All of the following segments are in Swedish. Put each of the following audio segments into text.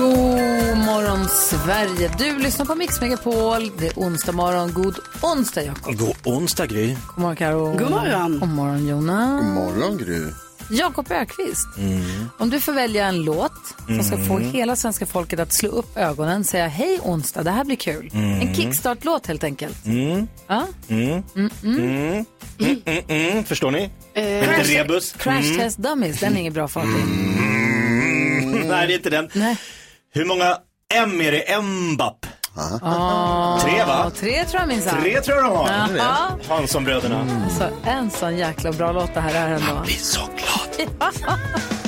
God morgon Sverige! Du lyssnar på Mix Megapol. Det är onsdag morgon. God onsdag Jakob. God onsdag Gry. God morgon Karo. God morgon. God morgon Jonas. God morgon Gry. Jakob Ökvist. Om du får välja en låt som ska få hela svenska folket att slå upp ögonen säga hej onsdag, det här blir kul. En kickstart-låt helt enkelt. Ja? Mm, förstår ni? Med lite rebus. Crash Test Dummies, den är inget bra fart. Mm, nej, det är inte den. Nej. Hur många M är det? Mbapp? Ah, Tre va? Tre tror jag minsann. Tre tror jag de har. Jaha. Hanssonbröderna. Så en sån jäkla bra låt det här är ändå. Blir så glad.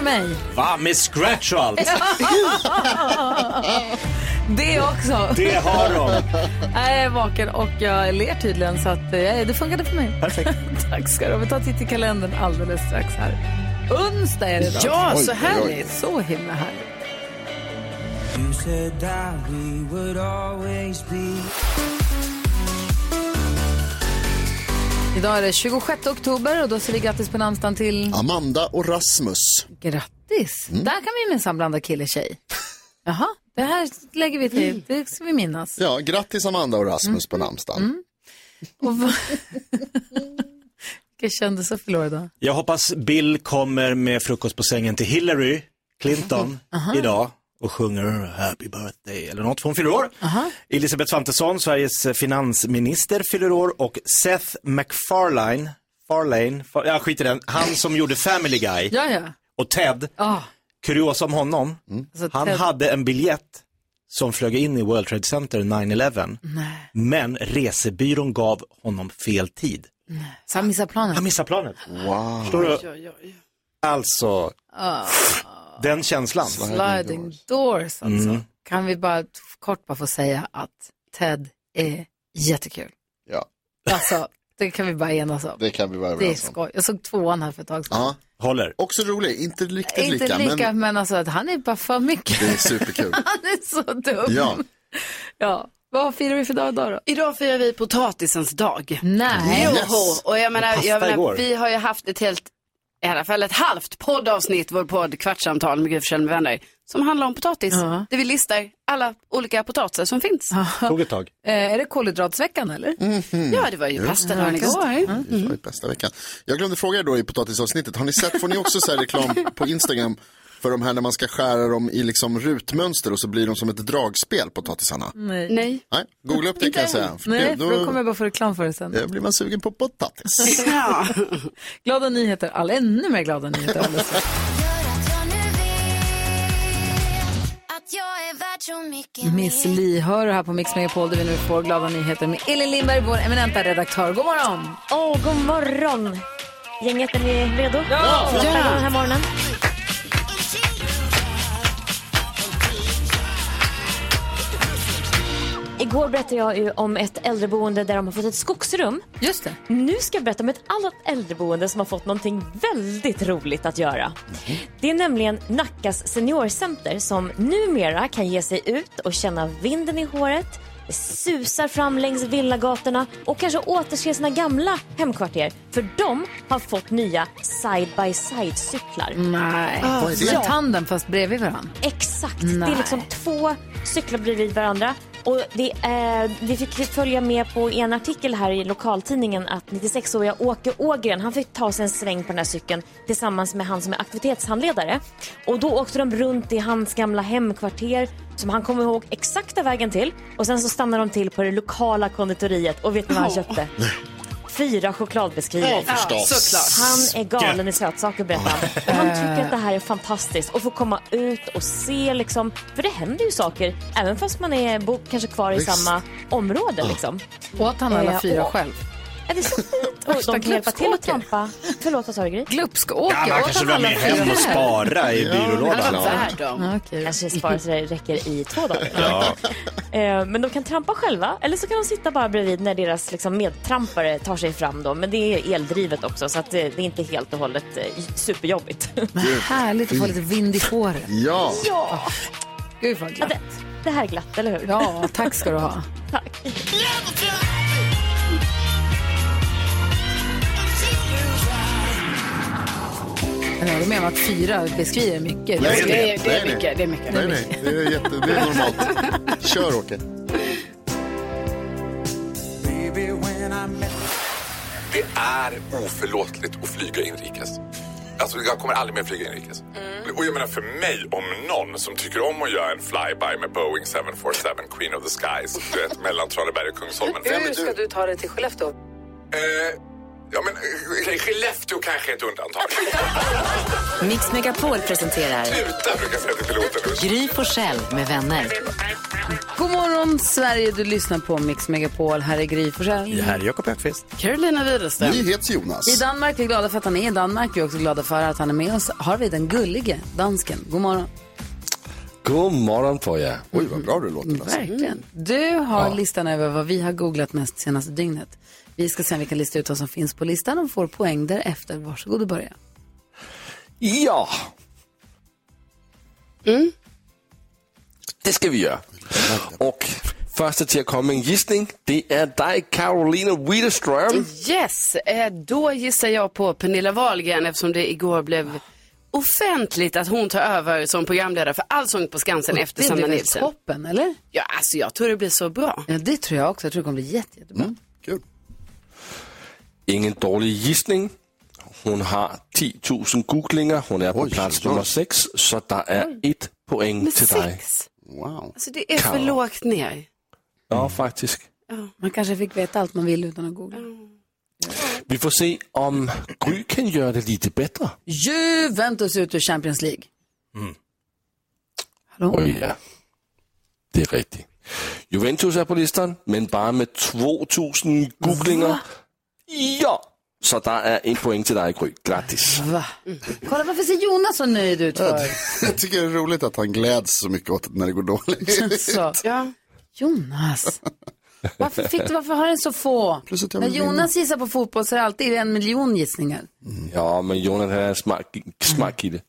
för mig. Va? Med scratch och allt. Det också. Det har de. Jag är vaken och jag ler tydligen så att eh, det funkade för mig. Perfekt. Tack ska du ha. Vi tar en titt i kalendern alldeles strax här. Onsdag är det idag. Ja, Oj, så oj, härligt. Så himla härligt. Idag är det 26 oktober och då säger vi grattis på namnsdagen till... Amanda och Rasmus. Grattis! Där kan vi minsann blanda kille tjej. Jaha, det här lägger vi till. Det ska vi minnas. Ja, grattis Amanda och Rasmus på namnsdagen. Och vad... Vilka kändisar fyller år idag? Jag hoppas Bill kommer med frukost på sängen till Hillary Clinton idag och sjunger Happy birthday eller något, för hon fyller år. Elisabeth Svantesson, Sveriges finansminister, fyller år och Seth MacFarlane, Farlane, Far, ja skit i den, han som gjorde Family Guy Ja, ja. Och Ted, Ah, kuriosa om honom, alltså, han Ted- hade en biljett som flög in i World Trade Center 9-11, men resebyrån gav honom fel tid. Så han missar planen. Han missade planet. Wow. Förstår du? Alltså, den känslan. Sliding doors alltså. Mm. Kan vi bara kort bara få säga att Ted är jättekul. Ja, Alltså, det kan vi bara enas om. det kan vi vara Det är överens om. skoj. Jag såg tvåan här för ett tag sedan. Ja, Håller. också rolig, inte riktigt Inte lika, lika, men men, alltså att han är bara för mycket. det är superkul. Han är så dum. Ja, Ja. Vad firar vi för dag idag då? Idag firar vi potatisens dag. Nej. Joho! Yes. Och jag menar, Pasta jag menar igår. vi har ju haft ett helt, i alla fall ett halvt poddavsnitt, vår podd Kvartsamtal med Gry Forssell med vänner, som handlar om potatis. Ja. Där vi listar alla olika potatisar som finns. Tog ett tag. Eh, är det kolhydratsveckan eller? Ja, det var ju pastadagen igår. det var ju bästa veckan. Jag glömde fråga er då i potatisavsnittet, har ni sett, får ni också så här reklam på Instagram för de här när man ska skära dem i liksom rutmönster och så blir de som ett dragspel, potatisarna? Nej. Nej. Nej, googla upp det kan jag säga. För Nej, det- för då kommer jag bara få reklam för det sen. då blir man sugen på potatis. Ja. Glada nyheter, alla ännu mer glada nyheter alldeles Miss Li hör här på Mix Megapol där vi nu får glada nyheter med Elin Lindberg, vår eminenta redaktör. God morgon! Åh, god morgon! Gänget, är ni redo? Ja! Ja. den här morgonen. Igår berättade jag ju om ett äldreboende där de har fått ett skogsrum. Just det. Nu ska jag berätta om ett annat äldreboende som har fått någonting väldigt roligt att göra. Det är nämligen Nackas seniorcenter som numera kan ge sig ut och känna vinden i håret, det susar fram längs villagatorna och kanske återse sina gamla hemkvarter. För de har fått nya side-by-side-cyklar. Nej. Vad är Som det? en tandem fast bredvid varandra. Exakt. Det Nej. är liksom två cyklar bredvid varandra. Och det är, vi fick följa med på en artikel här i lokaltidningen att 96-åriga Åke Ågren han fick ta sig en sväng på den här cykeln tillsammans med han som är aktivitetshandledare. Och då åkte de runt i hans gamla hemkvarter som han kommer ihåg exakta vägen till. Och sen så stannade de till på det lokala konditoriet och vet ni vad han köpte? Fyra chokladbiskvier. Ja, förstås. Han är galen i sötsaker berättar han. Han tycker att det här är fantastiskt att få komma ut och se liksom, för det händer ju saker även fast man är bo, kanske kvar i Visst. samma område liksom. Åt han alla Eh, fyra och- själv? Är det så fint? Och de kan hjälpa till att trampa. Förlåt, vad sa du Gry? Glupskåker? Ja, man kanske med fyra hem och spara i byrålådan. dem. Ja. Kanske sparar så det räcker i två dagar. Eh, Men de kan trampa själva eller så kan de sitta bara bredvid när deras liksom, medtrampare tar sig fram. Då. Men det är eldrivet också så att det, det är inte helt och hållet eh, superjobbigt. Härligt att få lite vind i håret. Ja, ja, Gud vad Ja, glatt. det, det här är glatt, eller hur? Ja, tack ska du ha. Tack. Håller med om att fyra beskriver mycket. Nej, Det är, det är nej, mycket. Det är mycket. nej, nej, det är, jätte, det är normalt. Kör Åke. Det är oförlåtligt att flyga inrikes. Alltså jag kommer aldrig mer flyga inrikes. Och jag menar för mig om någon som tycker om att göra en flyby med Boeing 747 Queen of the Skies du vet, mellan Traneberg och Kungsholmen. Hur ska du ta dig till Skellefteå? Eh, ja men eh, Skellefteå kanske är ett undantag. Mix Megapol presenterar Sluta brukar jag säga till piloten. Gry Forssell med vänner. God morgon Sverige, du lyssnar på Mix Megapol. Här är Gry Forssell. Det här är Jakob Öqvist. Carolina Widerström. Nyhets-Jonas. I Danmark är vi glada för att han är i Danmark. Vi är också glada för att han är med oss. Har vi den gullige dansken. God morgon. God morgon på er. Oj, vad bra du låter. Lasse. Verkligen. Du har listan över vad vi har googlat mest senaste dygnet. Vi ska se om vi kan lista ut vad som finns på listan och får poäng därefter. Varsågod och börja. Ja. Det ska vi göra. Och första till att komma med en gissning, det är dig Carolina Widerström. Yes, eh, då gissar jag på Pernilla Wahlgren eftersom det igår blev offentligt att hon tar över som programledare för Allsång på Skansen efter det Sanna blir väl Nilsson. toppen, eller? Ja, alltså jag tror det blir så bra. Ja, det tror jag också. Jag tror det kommer bli jätte, jättebra. Kul. Ingen dålig gissning. Hon har 10 000 googlingar. Hon är på Oj, plats nummer 6. Så det är ett poäng Med till dig. sex. Wow. Alltså det är för Karo. lågt ner. Ja, faktiskt. Man kanske fick veta allt man vill utan att googla. Vi får se om Gry kan göra det lite bättre. Juventus ut ur Champions League. Hallå? Oj, ja. Det är rigtigt. Juventus är på listan, men bara med 2000 googlingar. Ja, så där är en poäng till dig, Gry. Grattis. Va? Kolla, varför ser Jonas så nöjd ut för? Jag tycker det är roligt att han gläds så mycket åt när det går dåligt. Så. Ja. Jonas. Varför, fick du, varför har den så få? Plus att jag När. Jonas gissar på fotboll så är det alltid en miljon gissningar. Ja, men Jonas är en smart, smart kille.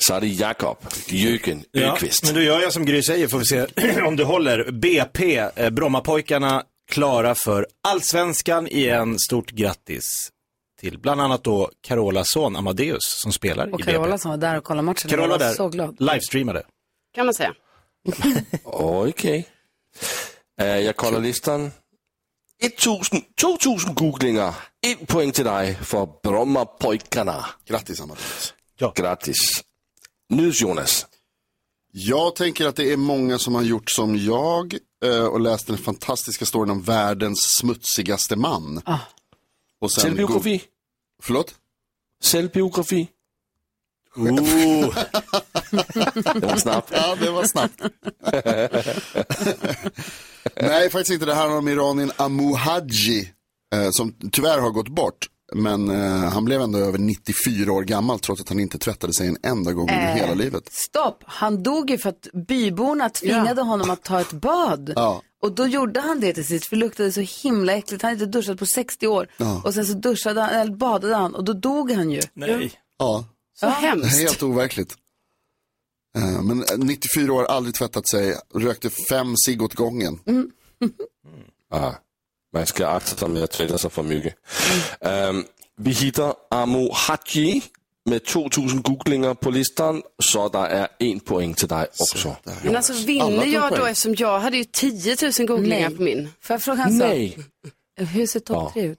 Så är det Jakob Jöken Ja, Öqvist. men då gör jag som Gry säger, får vi se om det håller. BP, eh, Brommapojkarna, klara för Allsvenskan igen. Stort grattis till bland annat då Carolas son Amadeus som spelar Och i Carola BP. som var där och kollade matchen. Carola jag var där, så glad. livestreamade. Kan man säga. Okej. Eh, jag kollar listan. 1000, 2000 googlingar. En poäng till dig för Brommapojkarna. Grattis Amadeus. Grattis. Nyls Jonas. Jag tänker att det är många som har gjort som jag eh, och läst den fantastiska storyn om världens smutsigaste man. Ah. Och sen Självbiografi. go- Förlåt? Självbiografi. Ooh. Det var snabbt. Ja, det var snabbt. Nej, faktiskt inte. Det här handlar om iranien Amuhaji, eh, som tyvärr har gått bort. Men eh, han blev ändå över 94 år gammal trots att han inte tvättade sig en enda gång under Eh. hela livet. Stopp, han dog ju för att byborna tvingade honom att ta ett bad. Ja. Och då gjorde han det till sist, för det luktade så himla äckligt. Han hade inte duschat på 60 år. Ja. Och sen så duschade han, eller badade han och då dog han ju. Nej. Ja, Så hemskt. helt overkligt. Eh, Men 94 år, aldrig tvättat sig, rökte fem cigg åt gången. Ah, man ska akta sig med att tvätta sig för mycket. Ehm, vi hittar Amo Haji med 2000 googlingar på listan, så det är en poäng till dig också. Men alltså vinner jag då eftersom jag hade ju 10 000 googlingar Nej. på min. Får jag fråga en sak? Nej, Hur ser topp Ja. tre ut?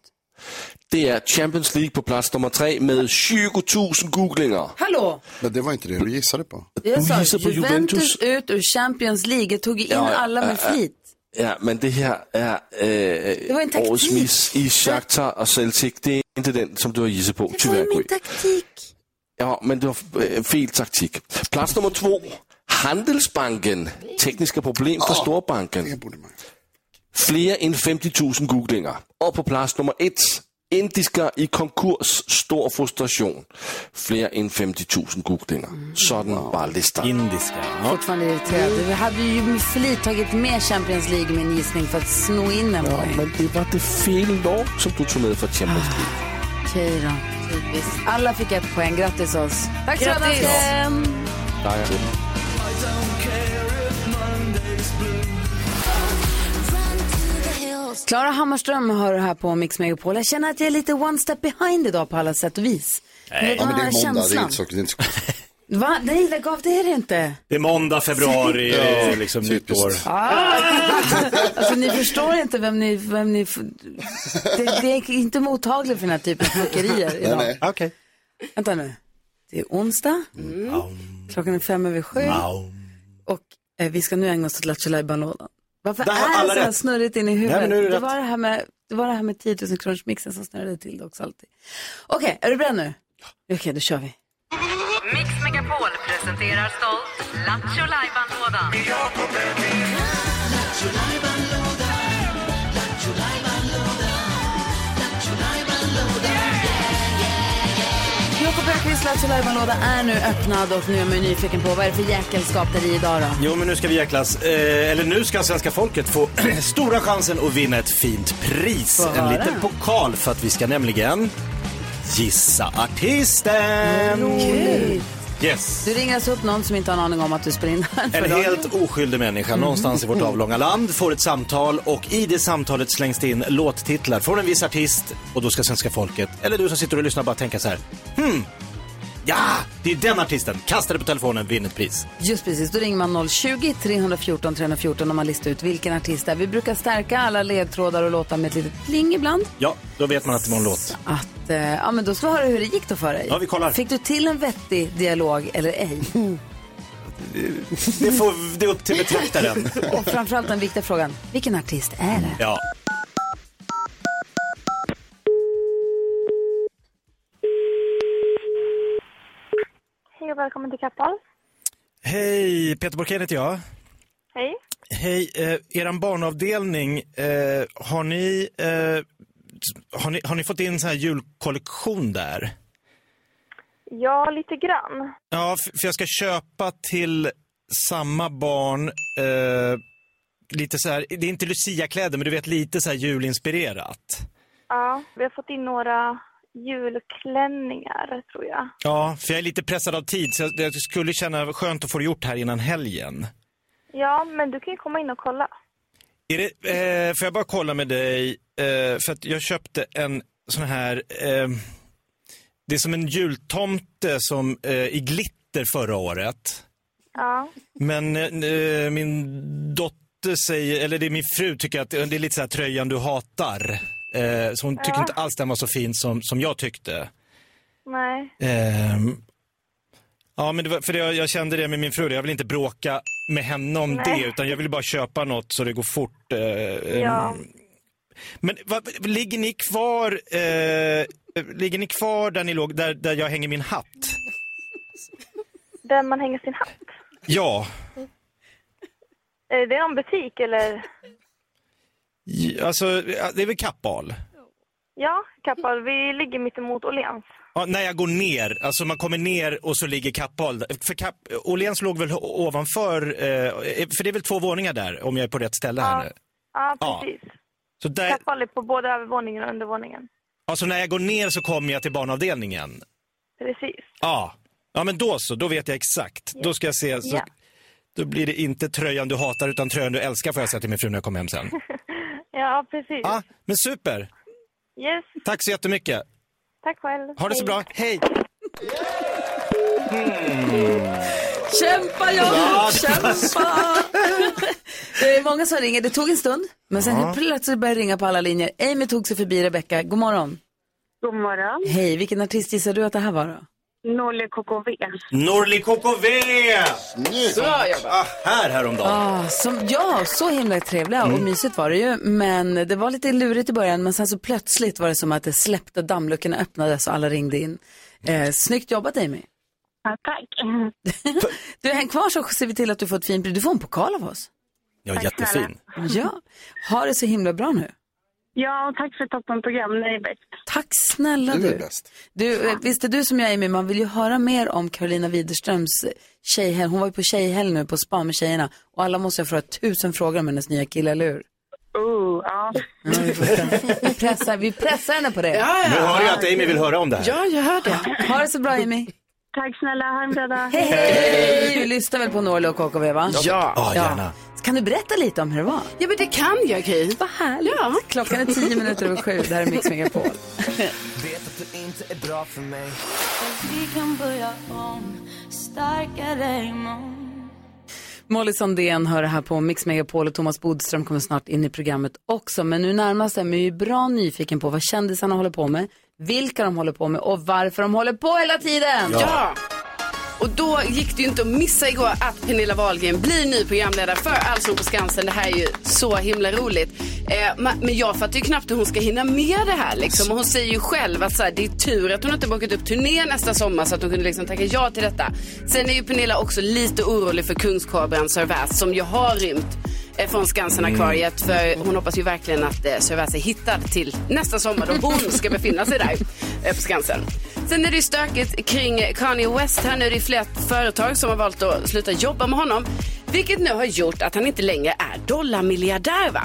det är Champions League på plats nummer tre med 20 000 googlingar. Hallå! Men det var inte det du gissade på. Jag Du sa Juventus. Juventus. ut ur Champions League. Jag tog in Ja, alla med äh. flit. Ja, men det här är Det var en äh, taktik. årets miss i Shakhtar och Celtic. Det är inte den som du har gissat på, Det var tyvärr. min taktik. Ja, men det var äh, fel taktik. Plats nummer två, Handelsbanken. Tekniska problem för storbanken. Det borde man. Fler än 50 000 googlingar. Och på plats nummer ett, Indiska i konkurs, stor frustration. Fler än 50 000 googlingar. Sådan var listan. Indiska. Ja. Fortfarande irriterad. Vi hade ju med flit tagit med Champions League med en gissning för att sno in en Ja, poäng. men det var det fel lag som du tog med för Champions League. Okej då. Typiskt. Alla fick ett poäng. Grattis oss. Tack så Grattis. mycket. Klara Hammarström hör du här på Mix Megapol. Jag känner att jag är lite one step behind idag på alla sätt och vis. Nej. Ja, men det är måndag, det är inte så, det är inte så. Va? Nej, lägg av, det är det inte. Det är måndag, februari, Ja, är liksom nytt år. Ah, alltså ni förstår inte vem ni... Vem ni det, det är inte mottagligt för den här typen av fuckerier idag. Nej, nej. Okej. Vänta nu. Det är onsdag. Klockan är fem över sju. Och eh, vi ska nu ägna oss åt Lattjo Lajban-lådan. Varför Där har är det så här rätt. snurrigt in i huvudet? Nej, det det, var det, här med, det var det här med 10 000 kronors mixen som snurrade till det också alltid. Okej, är du beredd nu? Okej, då kör vi. Mix Megapol presenterar stolt Lattjo Lajban-lådan. Lattjo Lajban-låda är nu öppnad och nu är man nyfiken på vad är det för jäkelskap där i idag då? Jo, men nu ska vi jäklas. Eh, eller nu ska svenska folket få stora chansen att vinna ett fint pris. Få En höra. liten pokal för att vi ska nämligen gissa artisten. Kul. Yes. Du ringer alltså upp någon som inte har en aning om att du spelar in En dagen. helt oskyldig människa någonstans i vårt avlånga land får ett samtal och i det samtalet slängs det in låttitlar från en viss artist och då ska svenska folket, eller du som sitter och lyssnar, bara tänka så här. Hmm, ja, det är den artisten. Kasta det på telefonen, vinn ett pris. Just precis, då ringer man 020-314 314 om man listar ut vilken artist det är. Vi brukar stärka alla ledtrådar och låtar med ett litet pling ibland. Ja, då vet man att det var en låt. Att, eh, ja men då ska vi höra hur det gick då för dig. Ja, vi kollar. Fick du till en vettig dialog eller ej? Det, får, det är upp till betraktaren. och framförallt den viktiga frågan, vilken artist är det? Ja. Välkommen till Kappahl. Hej, Peter Borkén heter jag. Hej. Hej, eh, eran barnavdelning, eh, har, ni, eh, har ni har ni fått in så här julkollektion där? Ja, lite grann. Ja, för jag ska köpa till samma barn eh, lite så här, det är inte Lucia-kläder, men du vet lite så här julinspirerat. Ja, vi har fått in några julklänningar, tror jag. Ja, för jag är lite pressad av tid, så jag, skulle känna skönt att få det gjort här innan helgen. Ja, men du kan ju komma in och kolla. Är det, eh, får jag bara kolla med dig, eh, för att jag köpte en sån här, eh, det är som en jultomte som eh, i glitter förra året. Ja. Men eh, min dotter säger, eller det är min fru tycker att det är lite så här tröjan du hatar. Eh, så hon tycker Ja. inte alls den var så fin som, som jag tyckte. Nej. Ehm, ja, men det var, för det, jag, kände det med min fru, jag vill inte bråka med henne om Nej. det, utan jag vill bara köpa något så det går fort. eh, Ja. ehm. Men vad, ligger ni kvar, eh, ligger ni kvar där ni låg, där, där jag hänger min hatt? Där man hänger sin hatt. Ja, Är det någon butik eller? Alltså ja, det är väl Kappahl. Ja, Kappahl. Vi ligger mittemot Åhléns. Ja, när jag går ner, alltså man kommer ner och så ligger Kappahl. För Kapp, Åhléns låg väl ovanför, eh, för det är väl två våningar där om jag är på rätt ställe här nu. Ja, Ja. precis. Så där, Kappahl är på både övervåningen och undervåningen. alltså när jag går ner så kommer jag till barnavdelningen. Precis. Ja, ja men då så, då vet jag exakt. Då ska jag se, så, Ja. då blir det inte tröjan du hatar utan tröjan du älskar får jag säga till min fru när jag kommer hem sen. Ja, precis. Ja, men super. Yes, Tack så jättemycket. tack själv. Ha det så bra. Hej. Kämpa Jakob, Ja, kämpa! det är många som ringer. Det tog en stund, men sen Ja. helt plötsligt började ringa på alla linjer. Amy tog sig förbi Rebecca. God morgon. God morgon. Hej, vilken artist gissar du att det här var då? Nolle KKV. Norli KKV! Bra jobbat. Ah, här häromdagen. Ah, som, ja, så himla trevliga och mysigt var det ju. Men det var lite lurigt i början, men sen så plötsligt var det som att det släppte, dammluckorna öppnades och alla ringde in. Eh, snyggt jobbat Amy. Ja, tack. Du, häng kvar så ser vi till att du får ett fint pris. Du får en pokal av oss. Ja, jättefin. Ja, ha det så himla bra nu. Ja, och tack för toppenprogram. Ni är bäst. Tack snälla Du är du. bäst. du eh, visst är du som jag är med, man vill ju höra mer om Carolina Widerströms tjejhelg. Hon var ju på tjejhelg nu på spa med tjejerna och alla måste ha frågat tusen frågor om hennes nya kille, eller hur? Oh, ja. Vi pressar, vi pressar henne på det. Nu hör jag att Amy vill höra om det här. Ja, jag hör det. Ha det så bra Amy. Tack snälla. Ha en bra dag. Hej, hej! Du lyssnar väl på Norli och KKV va? Ja. Ja, gärna. Kan du berätta lite om hur det var? Ja, men det kan jag, Gry. Vad härligt. Ja. Klockan är tio minuter över sju. Det här är Mix Megapol. Vet att du inte är bra för mig Vi kan börja om, starkare imorgon Molly Sandén hör det här på Mix Megapol och Thomas Bodström kommer snart in i programmet också. Men nu närmast är man ju bra nyfiken på vad kändisarna håller på med, vilka de håller på med och varför de håller på hela tiden. Ja. Och då gick det ju inte att missa igår att Pernilla Wahlgren blir ny programledare för Allsång på Skansen. Det här är ju så himla roligt. Eh, men jag fattar ju knappt hur hon ska hinna med det här liksom. Och hon säger ju själv att så här, det är tur att hon inte bokat upp turné nästa sommar så att hon kunde liksom tacka ja till detta. Sen är ju Pernilla också lite orolig för kungskobran Sir Väs som ju har rymt från Skansen-akvariet. För hon hoppas ju verkligen att eh, Sir är hittad till nästa sommar då hon ska befinna sig där eh, på Skansen. Sen är det ju stökigt kring Kanye West. Här nu är det flera företag som har valt att sluta jobba med honom. Vilket nu har gjort att han inte längre är dollarmiljardär. Va?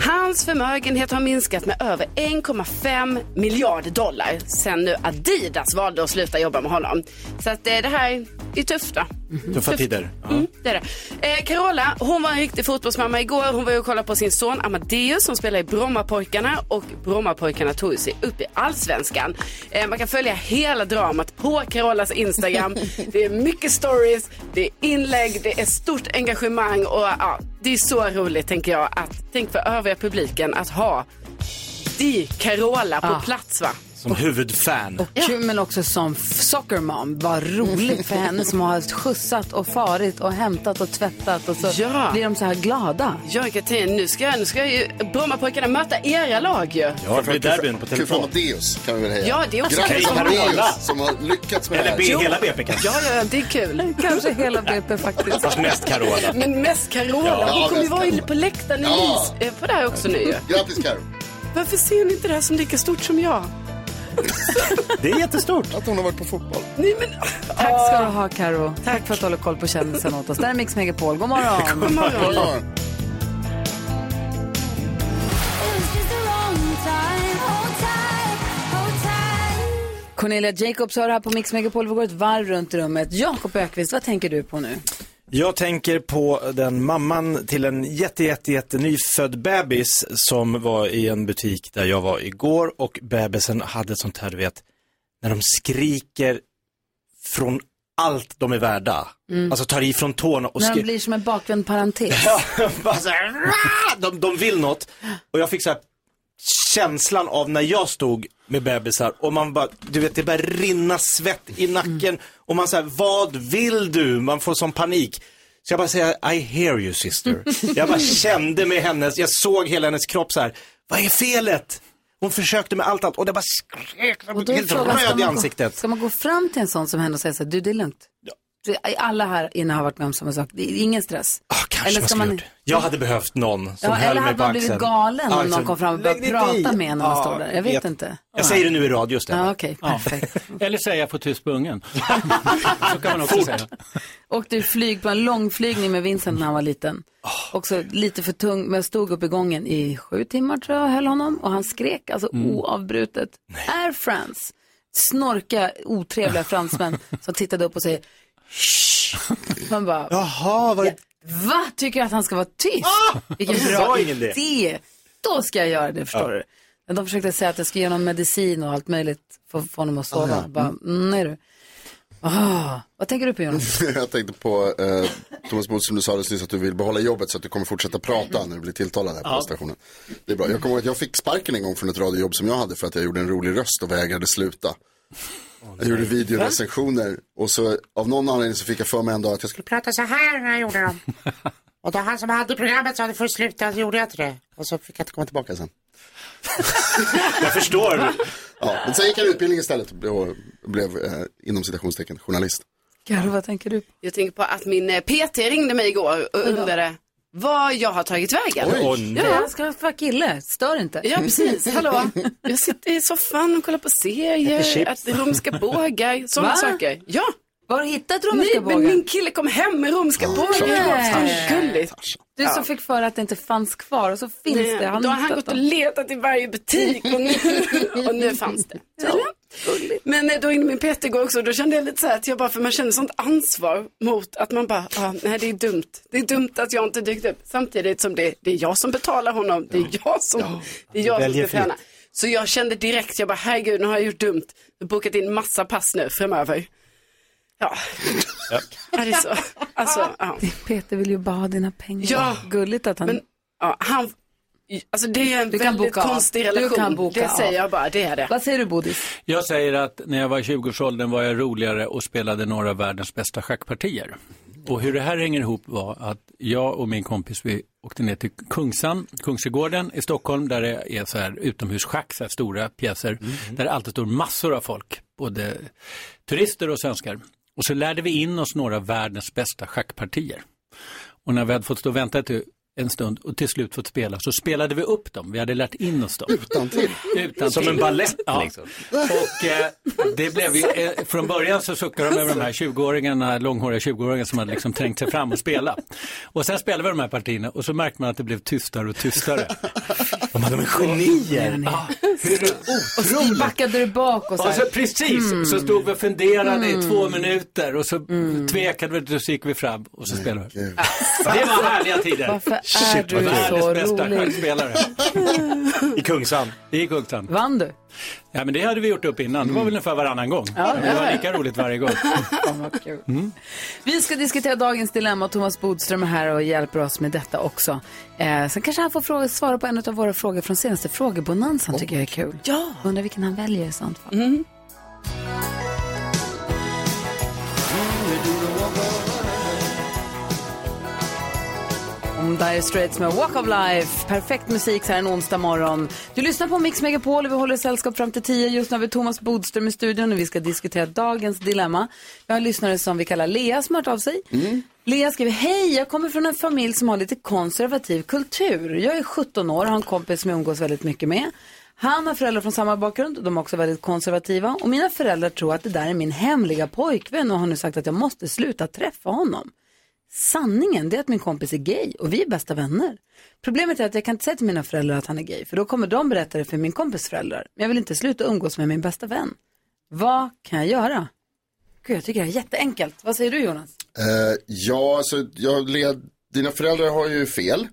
Hans förmögenhet har minskat med över 1,5 miljarder dollar sen nu Adidas valde att sluta jobba med honom. Så att eh, det här är tufft va? Tuffa tider. Mm, det är det. Eh, Carola, hon var en riktig fotbollsmamma igår. Hon var ju och kollade på sin son Amadeus som spelar i Brommapojkarna och Brommapojkarna tog sig upp i allsvenskan. Eh, man kan följa hela dramat på Carolas Instagram. det är mycket stories, det är inlägg, det är stort engagemang och ja, det är så roligt tänker jag att tänk för övriga publiken att ha Di Carola på Ja. plats va? Som huvudfan. Och kul, men också som f- soccer mom. Vad roligt för henne som har skjutsat och farit och hämtat och tvättat och så Ja. blir de så här glada. Ja, Katrin, nu ska, nu ska ju Brommapojkarna möta era lag ju. Ja, det blir derbyn på Kul telefon. Amadeus kan vi väl heja. Ja, det är också Grattis kul. Amadeus som har lyckats med det Eller här. B, hela BP kanske. Ja, ja, det är kul. Kanske hela BP faktiskt. Fast mest Carola. Men mest Carola. Ja, Hon kommer ju mest vara Carola. inne på läktaren Ja. i is, eh, på det här också nu ju. Grattis Karo. Varför ser ni inte det här som lika stort som jag? Det är jättestort. Att hon har varit på fotboll. Nej, men... Tack ska du ha Karo. Tack för att du håller koll på kändisen åt oss. Där är Mix Megapol. God morgon. God morgon. Ja. Cornelia Jacobs har det här på Mix Megapol. Vi går ett varv runt rummet. Jakob Ökvist, vad tänker du på nu? Jag tänker på den mamman till en jätte, jätte, jätte nyfödd bebis som var i en butik där jag var igår och bebisen hade ett sånt här, du vet, när de skriker från allt de är värda. Mm. Alltså tar i från tårna och När de skriker. blir som en bakvänd parentes. Ja, bara så här, de, de vill något. Och jag fick så här känslan av när jag stod med bebisar och man bara, du vet det börjar rinna svett i nacken och man säger vad vill du? Man får sån panik. Så jag bara säger, I hear you sister. Jag bara kände med hennes, jag såg hela hennes kropp så här, vad är felet? Hon försökte med allt, allt och det bara skrek, Och då helt röd i man, gå, ansiktet. ska man gå fram till en sån som henne och säga så här, du det är lugnt? Alla här inne har varit med om samma sak. Det är ingen stress. Ah, kanske Eller man ska man... gjort. Jag hade behövt någon som Ja, höll eller mig hade på man axeln. blivit galen om någon exakt. kom fram och började dig i. prata med en när man Ja, står där? Jag vet vet. inte. Jag säger det nu i radio istället. Ja, okej, perfekt. Eller säga få tyst på ungen. Så kan man också Fort. säga. Åkte flyg på en långflygning med Vincent när han var liten. Också lite för tung, men jag stod upp i gången i sju timmar tror jag, höll honom. Och han skrek alltså oavbrutet. Air France. Snorka otrevliga fransmän som tittade upp och säger. Man bara, Jaha, var det... va? Tycker du att han ska vara tyst? Vilken Jag bra det. idé. Då ska jag göra det, förstår du. Men de försökte säga att jag ska ge honom medicin och allt möjligt för att få honom att sova. Ah, ja. Bara, mm, nej du. Ah, vad tänker du på Jonas? jag tänkte på eh, Thomas Bodström, du sa alldeles nyss att du vill behålla jobbet så att du kommer fortsätta prata när du blir tilltalad här på Ja. stationen. Det är bra. Jag kommer ihåg att jag fick sparken en gång från ett radiojobb som jag hade för att jag gjorde en rolig röst och vägrade sluta. Jag gjorde videorecensioner och så av någon anledning så fick jag för mig en dag att jag skulle prata så här när jag gjorde dem. Och då han som hade programmet sa att det får sluta, så gjorde jag inte det. och så fick jag inte komma tillbaka sen. Jag förstår. Ja, men sen gick jag en utbildning istället och blev, eh, inom citationstecken journalist. Karo, vad tänker du? Jag tänker på att min eh, PT ringde mig igår och undrade vad jag har tagit vägen. Ja, jag ska vara kille, stör inte. Ja, precis. Hallå. Jag sitter i soffan och kollar på serier, äter romska bågar, sådana saker. Ja. Var har du hittat romska Nej, bågar? men min kille kom hem med romska bågar. Nej. Vad gulligt. Du som fick för att det inte fanns kvar och så finns Nej, det. då har han gått och dem. letat i varje butik och nu, och nu fanns det. Men då ringde min PT igår också och då kände jag lite så här att jag bara, för man känner sånt ansvar mot att man bara, ah, nej det är dumt. Det är dumt att jag inte dykt upp. Samtidigt som det, det är jag som betalar honom, det är jag som, det är jag som ska träna. Så jag kände direkt, jag bara, herregud nu har jag gjort dumt. Jag har bokat in massa pass nu framöver. Ja, ja det är så. Alltså, ja. Peter vill ju bara ha dina pengar. Ja. Gulligt att han... Men ja, han, alltså det är en Du kan väldigt boka av. konstig Du relation. kan boka det av. säger jag bara, det är det. Vad säger du Bodis? Jag säger att när jag var i 20-årsåldern var jag roligare och spelade några av världens bästa schackpartier. Och hur det här hänger ihop var att jag och min kompis vi åkte ner till Kungsan, Kungsträdgården i Stockholm där det är så här utomhusschack, så här stora pjäser, där det alltid står massor av folk, både turister och svenskar. Och så lärde vi in oss några av världens bästa schackpartier. Och när vi hade fått stå och vänta till en stund och till slut fått spela så spelade vi upp dem. Vi hade lärt in oss dem. Utan till. Utan Som en ballett, ja. liksom. Och eh, det blev ju, eh, från början så suckade de över de här 20-åringarna, långhåriga 20-åringarna som hade liksom trängt sig fram och spela. Och sen spelade vi de här partierna och så märkte man att det blev tystare och tystare. De hade genier. Ja, hur Och så backade du bak och så och här. så precis, så stod vi och funderade i två minuter och så tvekade vi och så gick vi fram och så spelade vi. Det var härliga tider. Varför är du Världens så bästa rolig? I Kungsan. I Kungsan. Vann du? Ja, men det hade vi gjort upp innan. Det var väl ungefär varannan gång. Ja, det var lika roligt varje gång. Vi ska diskutera dagens dilemma och Thomas Bodström är här och hjälper oss med detta också. Eh, sen kanske han får fråga, svara på en av våra frågor från senaste frågebonanzan tycker jag är kul. Ja. Undrar vilken han väljer i sånt fall. Dire Straits med Walk of Life. Perfekt musik så här en onsdag morgon. Du lyssnar på Mix Megapol och vi håller sällskap fram till 10. Just nu har vi Thomas Bodström i studion och vi ska diskutera dagens dilemma. Vi har en lyssnare som vi kallar Lea som har hört av sig. Lea skriver, hej, jag kommer från en familj som har lite konservativ kultur. Jag är 17 år och har en kompis som jag umgås väldigt mycket med. Han har föräldrar från samma bakgrund, de är också väldigt konservativa. Och mina föräldrar tror att det där är min hemliga pojkvän och har nu sagt att jag måste sluta träffa honom. Sanningen det är att min kompis är gay och vi är bästa vänner. Problemet är att jag kan inte säga till mina föräldrar att han är gay för då kommer de berätta det för min kompis föräldrar. Men jag vill inte sluta umgås med min bästa vän. Vad kan jag göra? Gud, jag tycker det är jätteenkelt. Vad säger du Jonas? Eh, ja, alltså, jag led, dina föräldrar har ju fel.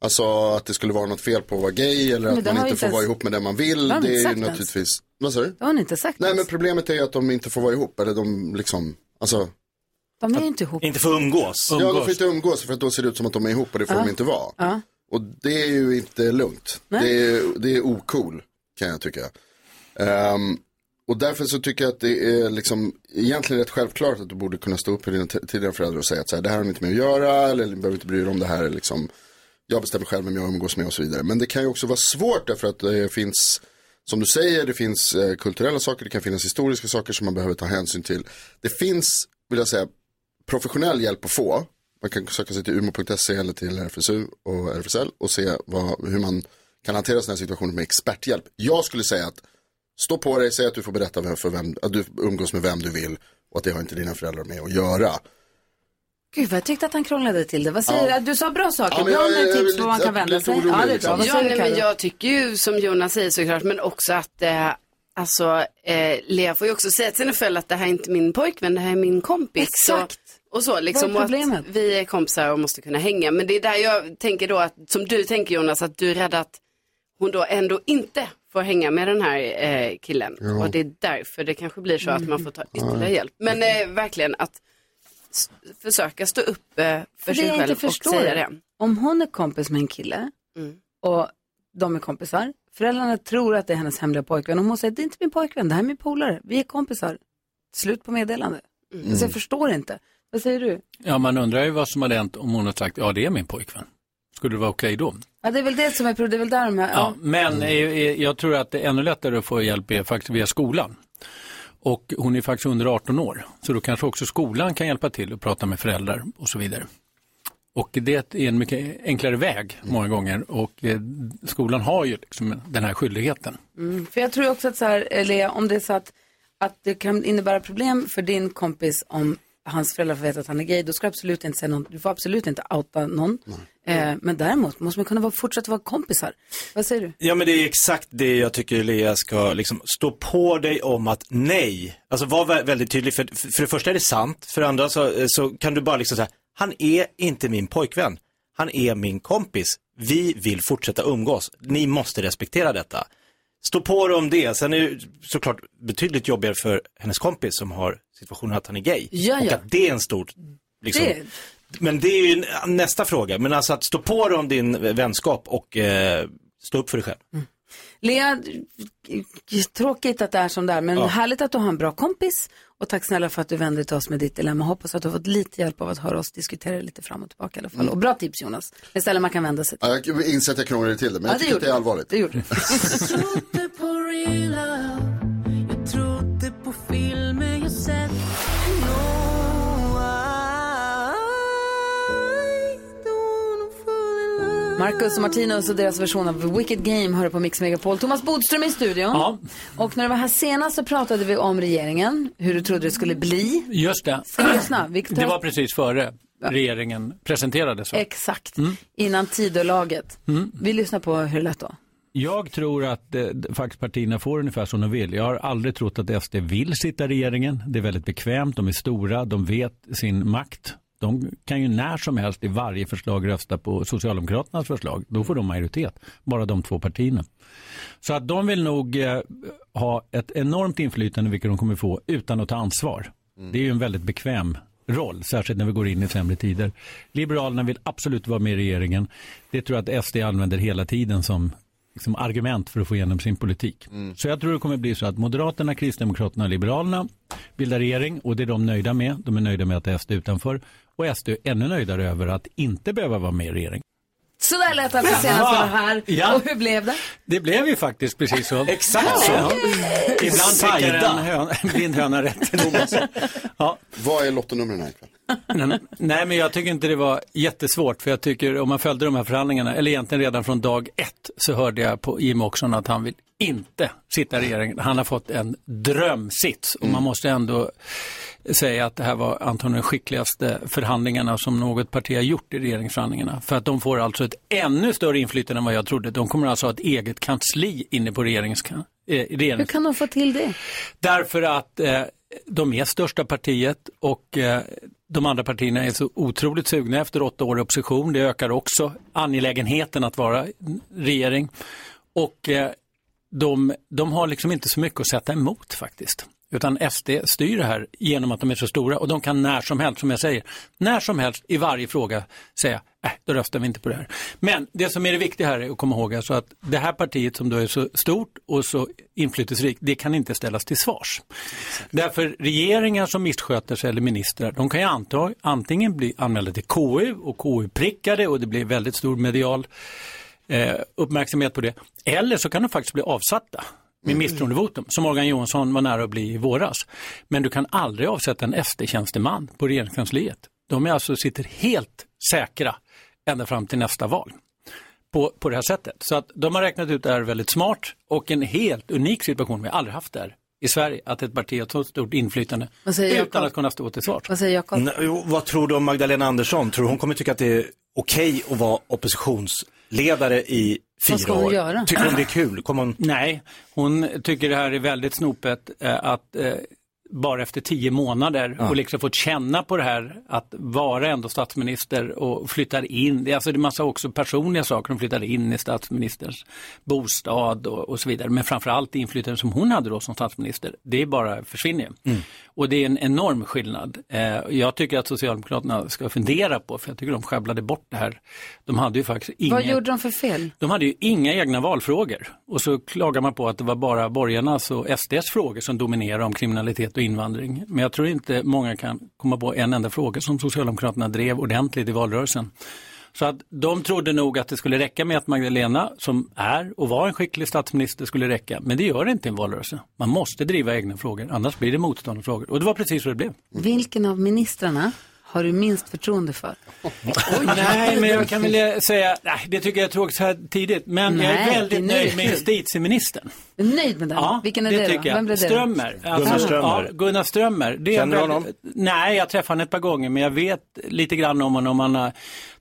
Alltså att det skulle vara något fel på att vara gay eller Men att man inte får ens- vara ihop med den man vill. Det Det är ju sagt ens. naturligtvis, vad sa du? Det har ni inte sagt Nej ens. men problemet är ju att de inte får vara ihop eller de liksom, alltså. De är inte ihop. Inte få umgås. Ja, de får inte umgås för att då ser det ut som att de är ihop och det får Ja. de inte vara. Ja. Och det är ju inte lugnt. Nej. Det är, det är ocool kan jag tycka. Ehm, och därför så tycker jag att det är liksom egentligen rätt självklart att du borde kunna stå upp för dina, till dina föräldrar och säga att så här, det här har ni inte med att göra eller ni behöver inte bry er om det här. Liksom, jag bestämmer själv vem jag umgås med och så vidare. Men det kan ju också vara svårt därför att det finns, som du säger, det finns eh, kulturella saker, det kan finnas historiska saker som man behöver ta hänsyn till. Det finns, vill jag säga, professionell hjälp att få Man kan söka sig till umo.se eller till RFSU och RFSL och se vad, hur man kan hantera sådana här situationer med experthjälp. Jag skulle säga att stå på dig, säg att du får berätta vem, för vem, att du umgås med vem du vill och att det har inte dina föräldrar med att göra. Gud, vad jag tyckte att han krånglade till det. Vad säger Ja. du? Du sa bra saker. Ja, men bra jag- med tips på man kan vända sig. orolig, Ja, det är liksom. bra. Vad Ja, nej, men jag tycker ju som Jonas säger såklart, men också att eh, alltså, eh, Lea får ju också säga till sina föräldrar att det här är inte min pojkvän, det här är min kompis. Exakt. Och så liksom, Vad är problemet? att vi är kompisar och måste kunna hänga. Men det är där jag tänker då att, som du tänker Jonas, att du är rädd att hon då ändå inte får hänga med den här eh, killen. Ja. Och det är därför det kanske blir så att man får ta ytterligare Ja. hjälp. Men eh, verkligen att försöka stå upp eh, för För sig själv inte och förstår säga det. om hon är kompis med en kille Mm. och de är kompisar, föräldrarna tror att det är hennes hemliga pojkvän och hon säger det är inte min pojkvän, det här är min polare, vi är kompisar. Slut på meddelande. Mm. Alltså jag förstår inte. Vad säger du? Ja, man undrar ju vad som hade hänt om hon hade sagt ja, det är min pojkvän. Skulle det vara okej då? Ja, det är väl det som är problemet, det är väl där de här, Ja, ja. men eh, eh, jag tror att det är ännu lättare att få hjälp är faktiskt via skolan. Och hon är faktiskt under 18 år, så då kanske också skolan kan hjälpa till och prata med föräldrar och så vidare. Och det är en mycket enklare väg många gånger och eh, skolan har ju liksom den här skyldigheten. Mm. För jag tror också att så här, Lea, om det är så att, att det kan innebära problem för din kompis om hans föräldrar får veta att han är gay, då ska du absolut inte säga någon, du får absolut inte outa någon. Eh, men däremot måste man kunna vara, fortsätta vara kompisar. Vad säger du? Ja men det är exakt det jag tycker Lea ska liksom stå på dig om att nej. Alltså var vä- väldigt tydlig. För, för det första är det sant. För det andra så, så kan du bara liksom säga, han är inte min pojkvän. Han är min kompis. Vi vill fortsätta umgås. Ni måste respektera detta. Stå på dig om det. Sen är det såklart betydligt jobbigare för hennes kompis som har situationen att han är gay. Ja, Och ja. att det är en stor, liksom, Det- men det är ju nästa fråga. Men alltså att stå på dig om din vänskap och eh, stå upp för dig själv. Lea, tråkigt att det är som det är, men Ja. härligt att du har en bra kompis. Och tack snälla för att du vände dig till oss med ditt dilemma. Hoppas att du har fått lite hjälp av att höra oss diskutera det lite fram och tillbaka i alla fall. Mm. Och bra tips Jonas, ett ställe man kan vända sig till. Ja, jag inser att jag krånglade till det, men Ja, jag det tycker att det är allvarligt. Det gjorde trodde Marcus och Martinus och deras version av Wicked Game hör på Mix Megapol. Thomas Bodström i studion. Ja. Och när du var här senast så pratade vi om regeringen, hur du trodde det skulle bli. Just det. Ska vi lyssna? Vi tar- Det var precis före regeringen presenterades. va? Exakt, Mm. innan tidolaget. Mm. Vi lyssnar på hur det lät då. Jag tror att eh, faktiskt partierna får ungefär som de vill. Jag har aldrig trott att SD vill sitta i regeringen. Det är väldigt bekvämt, de är stora, de vet sin makt. De kan ju när som helst i varje förslag rösta på Socialdemokraternas förslag. Då får de majoritet, bara de två partierna. Så att de vill nog eh, ha ett enormt inflytande, vilket de kommer få, utan att ta ansvar. Det är ju en väldigt bekväm roll, särskilt när vi går in i sämre tider. Liberalerna vill absolut vara med i regeringen. Det tror jag att SD använder hela tiden som liksom, argument för att få igenom sin politik. Så jag tror det kommer bli så att Moderaterna, Kristdemokraterna och Liberalerna bildar regering och det är de nöjda med. De är nöjda med att SD är utanför och SD är ännu nöjdare över att inte behöva vara med i regering. Så där lät alltså senast var här. Ja. Och hur blev det? Det blev ju faktiskt precis så. Exakt så. Ja. Ibland tycker en, hön, en blind höna rätt. ja. Vad är lottonumren här ikväll? Nej, Nej, men jag tycker inte det var jättesvårt. För jag tycker om man följde de här förhandlingarna, eller egentligen redan från dag ett, så hörde jag på Jimmie Åkesson att han vill inte sitta i regeringen. Han har fått en drömsits och man måste ändå säga att det här var antagligen de skickligaste förhandlingarna som något parti har gjort i regeringsförhandlingarna. För att de får alltså ett ännu större inflytande än vad jag trodde. De kommer alltså ha ett eget kansli inne på regerings, eh, Hur kan de få till det? Därför att eh, de är största partiet och eh, de andra partierna är så otroligt sugna efter åtta år i opposition. Det ökar också angelägenheten att vara regering. Och eh, de, de har liksom inte så mycket att sätta emot faktiskt. Utan SD styr det här genom att de är så stora och de kan när som helst, som jag säger, när som helst i varje fråga säga, nej, då röstar vi inte på det här. Men det som är det viktiga här är att komma ihåg alltså att det här partiet som då är så stort och så inflytelserikt, det kan inte ställas till svars. Därför regeringar som missköter sig eller ministrar, de kan ju anta, antingen bli anmälda till KU och KU prickade och det blir väldigt stor medial eh, uppmärksamhet på det. Eller så kan de faktiskt bli avsatta med misstroendevotum, som Morgan Johansson var nära att bli i våras. Men du kan aldrig avsätta en SD-tjänsteman på regeringskansliet. de är alltså, sitter helt säkra ända fram till nästa val på, på det här sättet. Så att de har räknat ut det här väldigt smart och en helt unik situation, vi har aldrig haft det här i Sverige, att ett parti har så stort inflytande utan att kunna stå till svars. Vad säger Jakob? Vad tror du om Magdalena Andersson? Tror du hon kommer tycka att det är okej att vara oppositionsledare i fyra år? göra? Tycker hon det är kul? Hon... Nej, hon tycker det här är väldigt snopet eh, att eh, bara efter tio månader Ja. och liksom fått känna på det här att vara ändå statsminister och flyttar in, det är alltså det är massa också personliga saker, hon flyttade in i statsministerns bostad och, och så vidare, men framförallt det inflytande som hon hade då som statsminister, det bara försvinner. Mm. Och det är en enorm skillnad. Eh, jag tycker att Socialdemokraterna ska fundera på, för jag tycker de sjabblade bort det här. De hade ju faktiskt inga... Vad gjorde de för fel? De hade ju inga egna valfrågor och så klagar man på att det var bara borgarnas och SDs frågor som dominerar om kriminalitet och invandring. Men jag tror inte många kan komma på en enda fråga som Socialdemokraterna drev ordentligt i valrörelsen. Så att de trodde nog att det skulle räcka med att Magdalena, som är och var en skicklig statsminister, skulle räcka. Men det gör det inte i en valrörelse. Man måste driva egna frågor, annars blir det motståndarfrågor. Och det var precis så det blev. Vilken av ministrarna har du minst förtroende för? Nej, men jag kan väl säga, nej, det tycker jag är tråkigt så här tidigt, men jag Nej, är väldigt det är nöjd med justitieministern. Nöjd med den? Ja, Vilken är det, då? tycker jag. Vem blev det? då? Strömmer. Gunnar Strömmer. Ja, Gunnar Strömmer. Det Känner du honom? Nej, jag träffade honom ett par gånger, men jag vet lite grann om honom. Han har,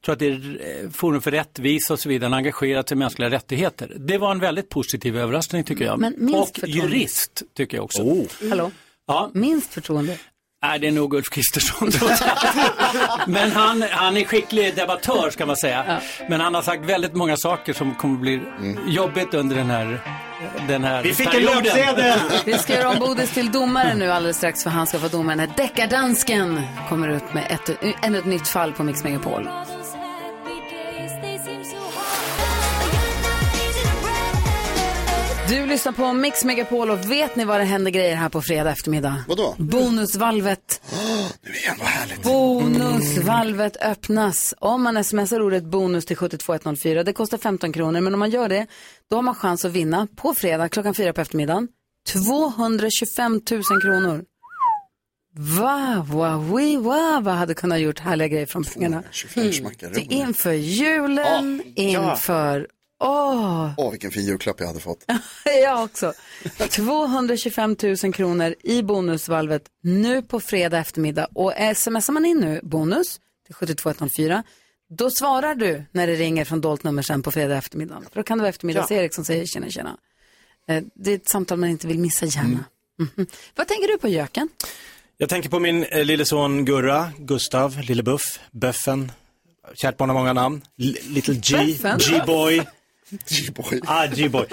tror att det är eh, Forum för rättvisa och så vidare. Han har engagerat sig i mänskliga rättigheter. Det var en väldigt positiv överraskning tycker jag. Men minst och förtroende. jurist tycker jag också. Oh. Hallå? Ja. Minst förtroende? Nej, det är nog Ulf Kristersson. Men han, han är skicklig debattör ska man säga. Men han har sagt väldigt många saker som kommer bli jobbigt under den här, den här Vi fick en perioden. löpsedel! Vi ska göra om Bodis till domare nu alldeles strax för han ska få doma den här deckardansken. Kommer ut med ett, ännu ett nytt fall på Mix Megapol. Du lyssnar på Mix Megapol och vet ni vad det händer grejer här på fredag eftermiddag? Vadå? Bonusvalvet. Nu igen, vad härligt. Bonusvalvet öppnas. Om man smsar ordet bonus till 72104, det kostar 15 kronor, men om man gör det, då har man chans att vinna på fredag klockan fyra på eftermiddagen 225 000 kronor. Va, va, vi, va, vad hade kunnat gjort härliga grejer från pengarna. 25 smackar. Det är inför julen, Ja. inför, åh, Åh, vilken fin julklapp jag hade fått. jag också. 225 000 kronor i bonusvalvet nu på fredag eftermiddag. Och smsar man in nu bonus till 72104, då svarar du när det ringer från dolt nummer sen på fredag eftermiddag. För då kan det vara eftermiddags-Erik som säger tjena tjena. Eh, Det är ett samtal man inte vill missa gärna. Mhm. Vad tänker du på Jöken? Jag tänker på min eh, lille son Gurra, Gustav, Lille Buff, Böffen. Kärt barn har många namn. L- Little G? G-boy. G-boy. Ah, G-boy.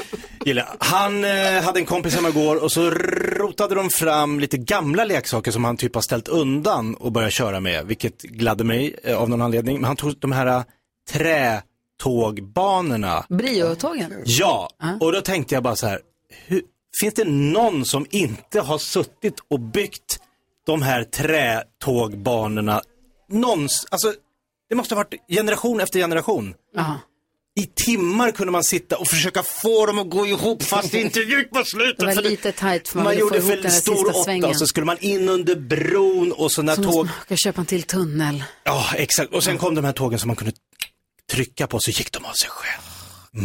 Han eh, hade en kompis hemma igår och så rotade de fram lite gamla leksaker som han typ har ställt undan och börjat köra med, vilket gladde mig eh, av någon anledning. Men han tog de här eh, trätågbanorna. Brio-tågen? Ja, och då tänkte jag bara så här, hur, finns det någon som inte har suttit och byggt de här trätågbanorna någons, alltså det måste ha varit generation efter generation. Ja. I timmar kunde man sitta och försöka få dem att gå ihop fast det inte gick på slutet. Det var det- lite tajt för man, man gjorde för stor åtta svängen. och så skulle man in under bron och så när Så tåg... måste man åka köpa en till tunnel. Ja, exakt. Och sen kom de här tågen som man kunde trycka på så gick de av sig själv.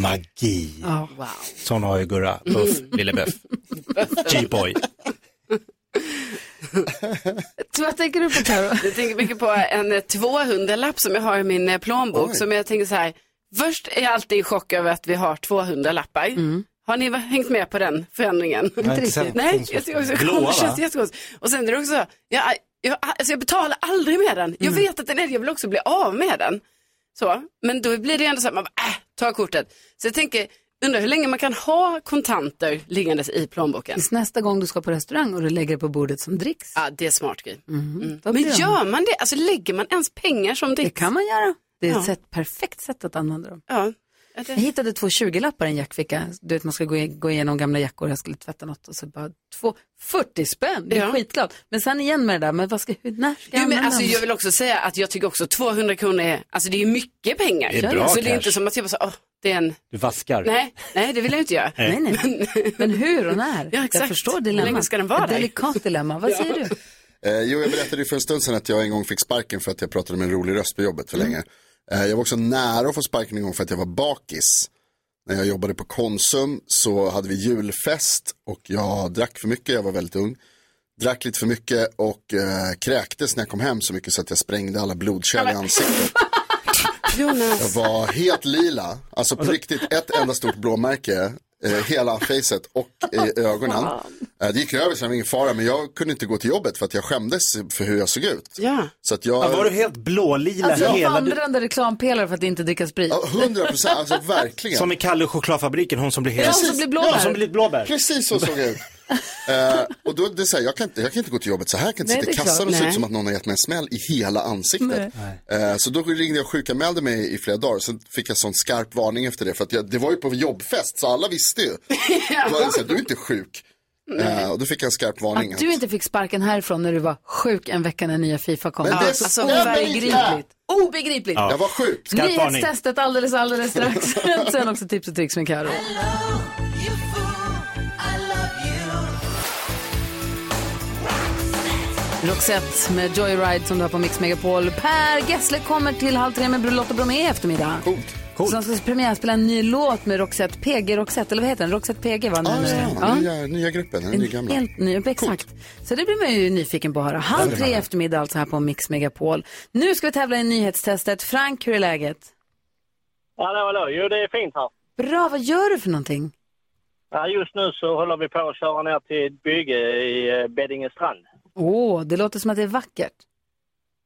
Magi. Ja, wow. Sån har ju Gurra, Buff, Lille Buff. G-boy. Så vad tänker du på Karo? Jag tänker mycket på en 200-lapp som jag har i min eh, plånbok. Som jag tänker så här, först är jag alltid i chock över att vi har 200-lappar. Har ni hängt med på den förändringen? Nej, inte riktigt. Nej, jag tycker också Blåa, va? det känns jättekonstigt. Och sen är det också så, jag, jag, alltså jag betalar aldrig med den. Jag vet att den är jag vill också bli av med den. Så, men då blir det ändå så att man bara, äh, ta kortet. Så jag tänker, undrar hur länge man kan ha kontanter liggandes i plånboken. Tills nästa gång du ska på restaurang och du lägger det på bordet som dricks. Ja, det är smart grej. Mm. Då Men gör man det? Alltså lägger man ens pengar som dricks? Det kan man göra. Det är ett Ja. sätt, perfekt sätt att använda dem. Ja. Jag hittade två 20-lappar i en jackficka. Du vet man ska gå, igenom gamla jackor, jag skulle tvätta något och så bara två, 40 spänn, det är Ja. skitglad. Men sen igen med det där, men vad ska, hur, när ska jag Jo, men alltså, jag vill också säga att jag tycker också 200 kronor är, alltså det är mycket pengar. Det är bra så det är cash. inte som att jag bara så, åh, det är en, Du vaskar. nej, nej det vill jag inte göra. Nej. Nej, nej. Men hur och när? Ja, exakt. Jag förstår Hur dilemmat. länge ska den vara Ett där? delikat dilemma. Vad säger du? Eh, jo, jag berättade ju för en stund sedan att jag en gång fick sparken för att jag pratade med en rolig röst på jobbet för länge. Eh, jag var också nära att få sparken en gång för att jag var bakis. När jag jobbade på Konsum så hade vi julfest och jag drack för mycket, jag var väldigt ung. Drack lite för mycket och eh, kräktes när jag kom hem så mycket så att jag sprängde alla blodkärl i ansiktet. Jag var helt lila, alltså på riktigt ett enda stort blåmärke. Eh, hela facet och i ögonen. Eh, det gick över så det var ingen fara men jag kunde inte gå till jobbet för att jag skämdes för hur jag såg ut. Ja. Så att jag... Ja, var du helt blålila Alltså hela... vandrande reklampelare för att inte dricka sprit. Ja, 100 procent, alltså verkligen. Som i Kalle chokladfabriken, hon som blir helt... Ja, hon som blir blåbär. Ja, som blir blåbär. Precis så såg jag ut. Eh, och då det är så här, jag, kan inte, jag kan inte gå till jobbet så här, jag kan inte Nej, sitta i det är kassan och se ut Nej. som att någon har gett mig en smäll i hela ansiktet. Eh, så då ringde jag och sjukanmälde mig i flera dagar, sen fick jag sån skarp varning efter det, för att jag, det var ju på jobbfest så alla visste ju. Då var det så här, du är inte sjuk. Eh, och då fick jag en skarp varning. Att du inte fick sparken härifrån när du var sjuk en vecka när nya Fifa kom. Men det alltså, stämmer inte. obegripligt. Obegripligt. Jag var sjuk. Nyhetstestet alldeles, alldeles strax. Sen också tips och tricks med Karo. Roxette med Joyride som du har på Mix Megapol. Per Gessle kommer till halv tre med Lotta Bromé i eftermiddag. Coolt. Så han ska premiärspela en ny låt med Roxette, PG Roxette, eller vad heter den? Roxette PG va? Nu Ah, är. ja, nya, nya gruppen, den En nya gamla. helt ny, exakt. Så det blir man ju nyfiken på att höra. Halv tre i eftermiddag alltså här på Mix Megapol. Nu ska vi tävla i nyhetstestet. Frank, hur är läget? Hallå, hallå. Jo, det är fint här. Bra, vad gör du för någonting? Ja, just nu så håller vi på att köra ner till ett bygge i eh, Beddinge strand. Åh, det låter som att det är vackert.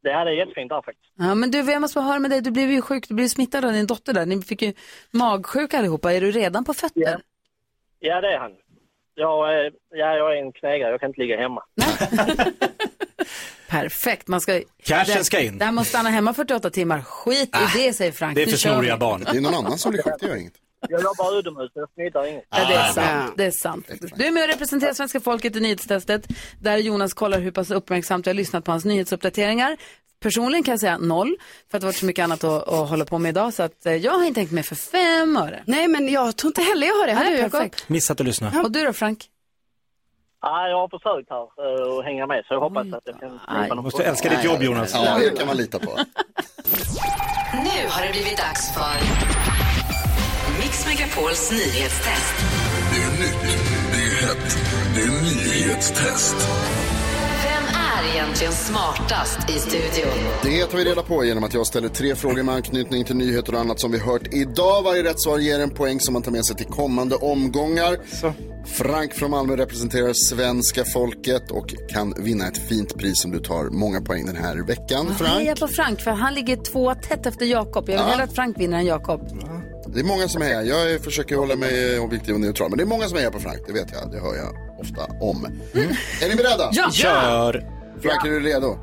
Det här är jättefint här faktiskt. Ja, men du, jag måste bara höra med dig. Du blev ju sjuk, du blev smittad av din dotter där. Ni fick ju magsjuka allihopa. Är du redan på fötter? Ja, det är han. Jag, är- ja, jag är en knägare, jag kan inte ligga hemma. Perfekt. Man ska... Cashen ska in. Det här måste stanna hemma 48 timmar. Skit i det, säger Frank. det är för snoriga barn. Det är någon annan som blir sjuk, det gör inget. Jag jobbar utomhus, jag smittar inget. Ja, det är Ah, sant. Det är sant. Du är med och representerar svenska folket i nyhetstestet där Jonas kollar hur pass uppmärksamt jag har lyssnat på hans nyhetsuppdateringar. Personligen kan jag säga noll, för att det har varit så mycket annat att, att hålla på med idag. Så att eh, jag har inte tänkt med för fem öre. Nej, men jag tror inte heller jag har det. Har Nej, du, Jakob? perfekt. Missat att lyssna. Och du då, Frank? Ja, jag har försökt här eh, att hänga med, så jag hoppas att jag kan slippa någon Måste älska ditt jobb Jonas. Ja, det kan man lita på. Nu har det blivit dags för Megapols nyhetstest. Det är nytt, det är hett, det är nyhetstest. Vem är egentligen smartast i studion? Det tar vi reda på genom att jag ställer tre frågor med anknytning till nyheter och annat som vi hört idag. Varje rätt svar ger en poäng som man tar med sig till kommande omgångar. Frank från Malmö representerar svenska folket och kan vinna ett fint pris som du tar många poäng den här veckan. Frank, på Frank, för han ligger två tätt efter Jakob. Jag vill Ja. hellre att Frank vinner än Jakob. Det är många som är här. Jag försöker hålla mig objektiv och neutral, men det är många som är här på Frank. Det vet jag, det hör jag ofta om. Är ni beredda? Ja! Kör! Frank, är du redo?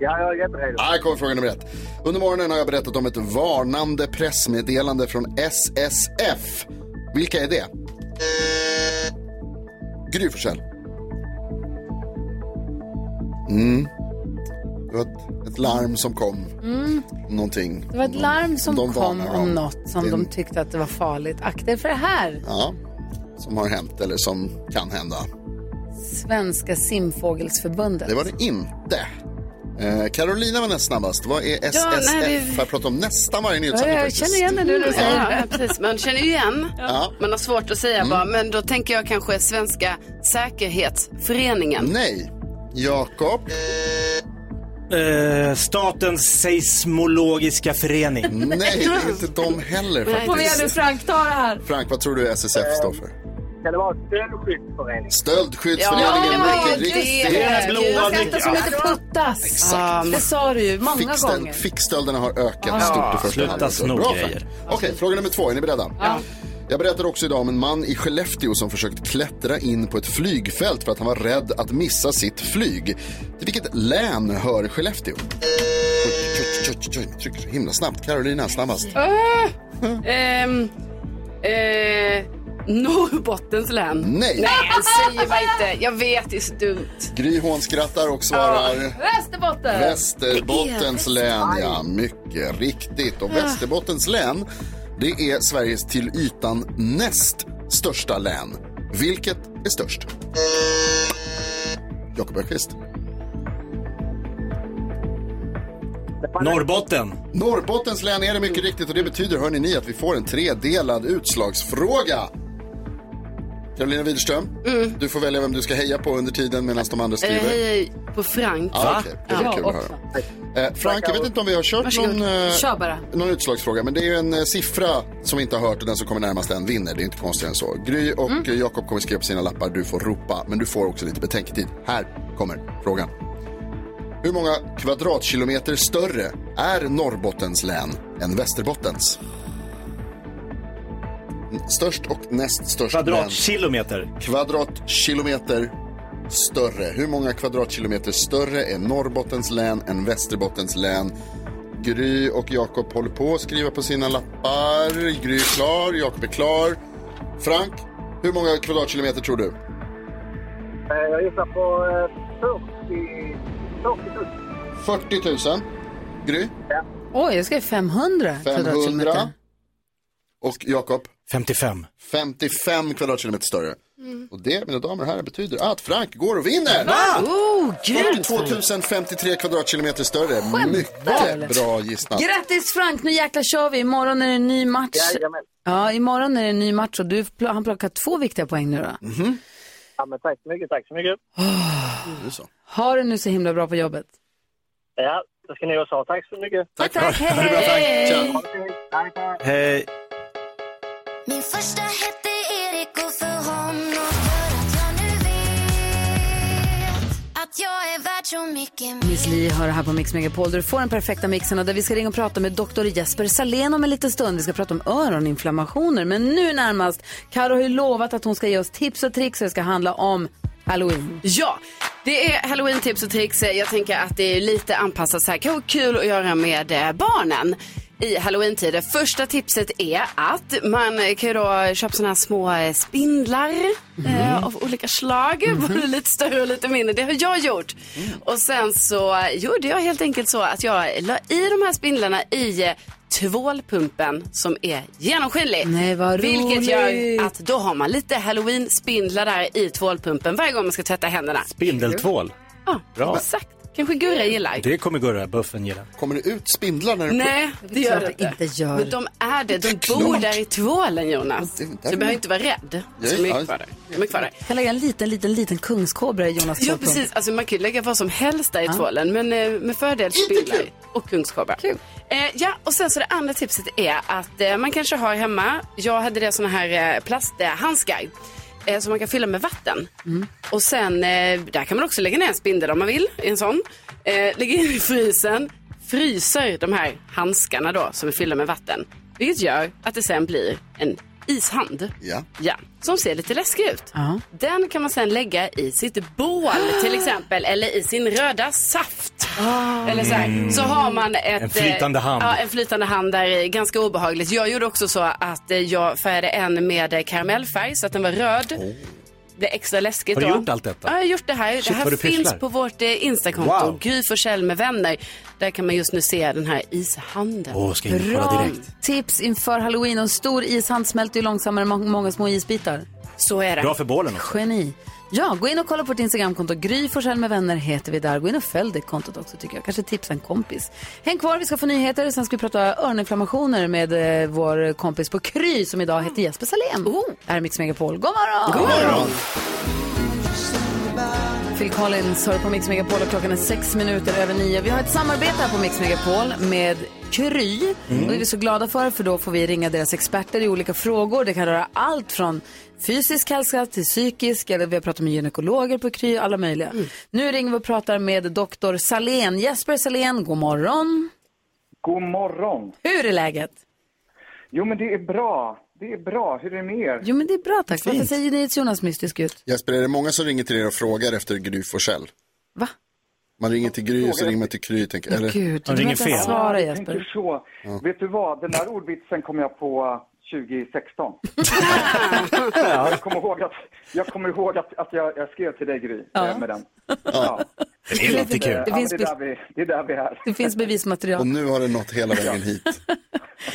Ja, jag är jätteredo. Här kommer fråga nummer ett. Under morgonen har jag berättat om ett varnande pressmeddelande från SSF. Vilka är det? Gry Forssell. Mm. Det var ett, ett larm som kom. Mm. Någonting. Det var ett larm som De kom varnar om något som de tyckte att det var farligt. Akta för det här. Ja, som har hänt eller som kan hända. Svenska simfågelsförbundet. Det var det inte. Eh, Carolina var näst snabbast. Vad är SSF? nej, vi- Jag pratar om nästan varje Ja, nyhetssändning jag faktiskt. känner igen det nu när du säger Ja, det. ja, precis. Man känner ju igen. Ja. Man har svårt att säga bara, men då tänker jag kanske Svenska säkerhetsföreningen. Nej. Jakob? Eh, Statens seismologiska förening. Nej, det är inte de heller Kom igen nu faktiskt. Frank, ta det här. Frank, vad tror du SSF står för? Kan det vara stöldskyddsförening? Stöldskyddsföreningen, Ja, mycket riktigt. det. är blåa Man ska inte som mycket. inte puttas. Exakt. Det sa du ju många Fickstöld, gånger. fickstölderna har ökat stort i första sluta halvåret. sno Bra, grejer. Frank. Okej, fråga nummer två. Är ni beredda? Jag berättar också idag om en man i Skellefteå som försökt klättra in på ett flygfält för att han var rädd att missa sitt flyg. Till vilket län hör Skellefteå? Trycker så himla snabbt. Carolina, snabbast. Ehm, eh, Norrbottens län. Nej. Nej, jag säger bara inte. Jag vet, det är så dumt. Gry hånskrattar och svarar... Västerbotten. Västerbottens län, ja. Mycket riktigt. Och Västerbottens län, det är Sveriges till ytan näst största län. Vilket är störst? Jakob Öqvist. Norrbotten. Norrbottens län är det mycket riktigt och det betyder hörni ni att vi får en tredelad utslagsfråga. Carolina Widerström, du får välja vem du ska heja på under tiden medan de andra Jag skriver. hejar på Frank. Ja, okej. Det var Ja. kul att höra. Eh, Frank, jag vet inte om vi har kört Varsågod. någon, eh, Kör någon utslagsfråga, men det är ju en eh, siffra som vi inte har hört och den som kommer närmast den vinner. Det är inte konstigare än så. Gry och Mm. eh, Jakob kommer skriva på sina lappar, du får ropa, men du får också lite betänketid. Här kommer frågan. Hur många kvadratkilometer större är Norrbottens län än Västerbottens? Störst och näst störst län. Kvadratkilometer. Kvadratkilometer större. Hur många kvadratkilometer större är Norrbottens län än Västerbottens län? Gry och Jakob håller på att skriva på sina lappar. Gry är klar, Jakob är klar. Frank, hur många kvadratkilometer tror du? Eh, Jag gissar på eh, 40, 40 000. 40 000. Gry? Oj, jag ska 500 500. kvadratkilometer. Och Jakob? 55. 55 kvadratkilometer större. Och det, mina damer och herrar, betyder att Frank går och vinner! Oh, gud! 42 053 kvadratkilometer större. Skämtar. Mycket bra gissnat. Grattis Frank, nu jäklar kör vi. Imorgon är det en ny match. Jajamän. Ja, imorgon är det en ny match och du pl- han plockar två viktiga poäng nu då. Ja, men tack så mycket, tack så mycket. Har du nu så himla bra på jobbet? Ja, det ska ni också ha. Tack så mycket. Tack, tack. Hej, hej. Hej. Hej. Min första hette Erik och för honom gör att jag nu vet att jag är värd så mycket mer. Miss Li hör det här på Mix Megapol där du får den perfekta mixen och där vi ska ringa och prata med doktor Jesper Salén om en liten stund. Vi ska prata om öroninflammationer. Men nu närmast, Karo har ju lovat att hon ska ge oss tips och tricks och det ska handla om Halloween. Ja, det är halloween-tips och tricks. Jag tänker att det är lite anpassat så här, kanske kul att göra med eh, barnen i halloween-tider. Första tipset är att man kan ju då köpa sådana här små eh, spindlar eh, av olika slag. Både lite större och lite mindre. Det har jag gjort. Och sen så gjorde jag helt enkelt så att jag la i de här spindlarna i eh, tvålpumpen som är genomskinlig. Nej, vad Vilket gör att då har man lite halloween-spindlar där i tvålpumpen varje gång man ska tvätta händerna. Spindeltvål. Ja, Bra. exakt. Kanske Gurra gillar. Det kommer Gurra, buffen gilla. Kommer det ut spindlar när du... Nej, det gör det inte gör. Men de är det. De bor där i tvålen, Jonas. Så du behöver inte vara rädd. Mycket ja. kvar där. Mycket kvar där. Jag kan lägga en liten, liten, liten kungskobra i Jonas Ja, precis. Alltså, man kan ju lägga vad som helst där i Ja. tvålen, men eh, med fördel spindlar och kungskobra. Eh, ja, och sen så det andra tipset är att eh, man kanske har hemma, jag hade det såna här eh, plasthandskar eh, som man kan fylla med vatten. Och sen, eh, där kan man också lägga ner en spindel om man vill, i en sån. Eh, lägga in i frysen, fryser de här handskarna då som är fyllda med vatten. Vilket gör att det sen blir en ishand. Ja. Ja, som ser lite läskig ut. Ja. Den kan man sen lägga i sitt bål till exempel eller i sin röda saft. Eller så, här. så har man ett, En flytande eh, hand. Ja, en flytande hand där är ganska obehagligt. Jag gjorde också så att eh, jag färgade en med karamellfärg så att den var röd. Det är extra läskigt Har du då. gjort allt detta? Ja, jag har gjort det här. Shit, det här finns pysslar. på vårt eh, Instakonto, Wow. Gry Forssell med vänner. Där kan man just nu se den här ishanden. Åh, ska och kolla Bra direkt. tips inför Halloween. En stor ishand smälter ju långsammare än må- många små isbitar. Så är det. Bra för bålen också. Geni. Ja, gå in och kolla på vårt Instagramkonto. Gry Forssell med vänner heter vi där. Gå in och följ det kontot också tycker jag. Kanske tipsa en kompis. Häng kvar, vi ska få nyheter. Sen ska vi prata öroninflammationer med eh, vår kompis på Kry som idag heter Jesper Salén. Oh. Det här är Mix Megapol. God morgon! God morgon. Phil Collins hör på Mix Megapol och klockan är sex minuter över nio. Vi har ett samarbete här på Mix Megapol med Kry. Mm. Och det är vi så glada för, för då får vi ringa deras experter i olika frågor. Det kan röra allt från fysisk hälsa till psykisk, eller vi har pratat med gynekologer på Kry, alla möjliga. Nu ringer vi och pratar med doktor Salén. Jesper Salén, god morgon. God morgon. Hur är läget? Jo, men det är bra. Det är bra. Hur är det med er? Jo men det är bra tack. Varför säger ni ett Jonas mystisk ut? Jesper, är det många som ringer till er och frågar efter Gry Forssell? Va? Man ringer till Gry och så ringer man till Kry. Tänker, eller? Gud, du behöver inte svara Jag Jesper. tänker så. Ja. Vet du vad? Den där ordvitsen kom jag på 2016. jag kommer ihåg att jag, kommer ihåg att, att jag, jag skrev till dig, Gry, Ja. eh, med den. Ja. Det är kul. Ja, Det finns det, är där vi, det är där vi är. Det finns bevismaterial. Och nu har det nått hela vägen hit.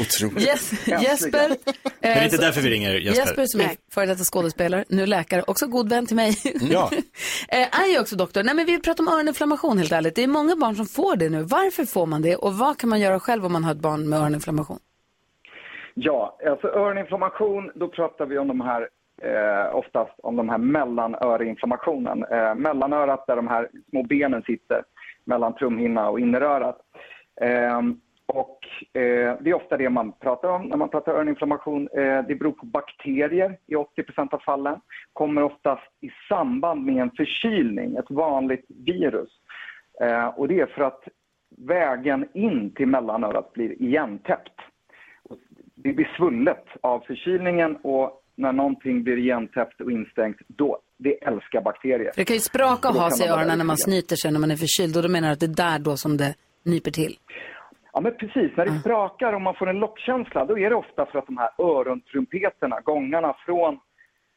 Otroligt. Yes, Jesper. Men det är inte därför vi ringer Jesper. Jesper som är före detta skådespelare, nu läkare, också god vän till mig. Ja. Eh, är ju också doktor. Nej men vi pratar om öroninflammation helt ärligt. Det är många barn som får det nu. Varför får man det och vad kan man göra själv om man har ett barn med öroninflammation? Ja, alltså öroninflammation, då pratar vi om de här, eh, oftast om de här mellanöreinflammationen. Eh, mellanörat där de här små benen sitter, mellan trumhinna och innerörat. Eh, och eh, det är ofta det man pratar om när man pratar öroninflammation. Eh, det beror på bakterier i 80 av fallen. Kommer oftast i samband med en förkylning, ett vanligt virus. Eh, och det är för att vägen in till mellanörat blir igentäppt det blir svullet av förkylningen och när någonting blir igentäppt och instängt, då, det älskar bakterier. För det kan ju spraka och ha sig i öronen när man snyter sig när man är förkyld och då menar du att det är där då som det nyper till? Ja, men precis. När det sprakar och man får en lockkänsla, då är det ofta för att de här örontrumpeterna, gångarna från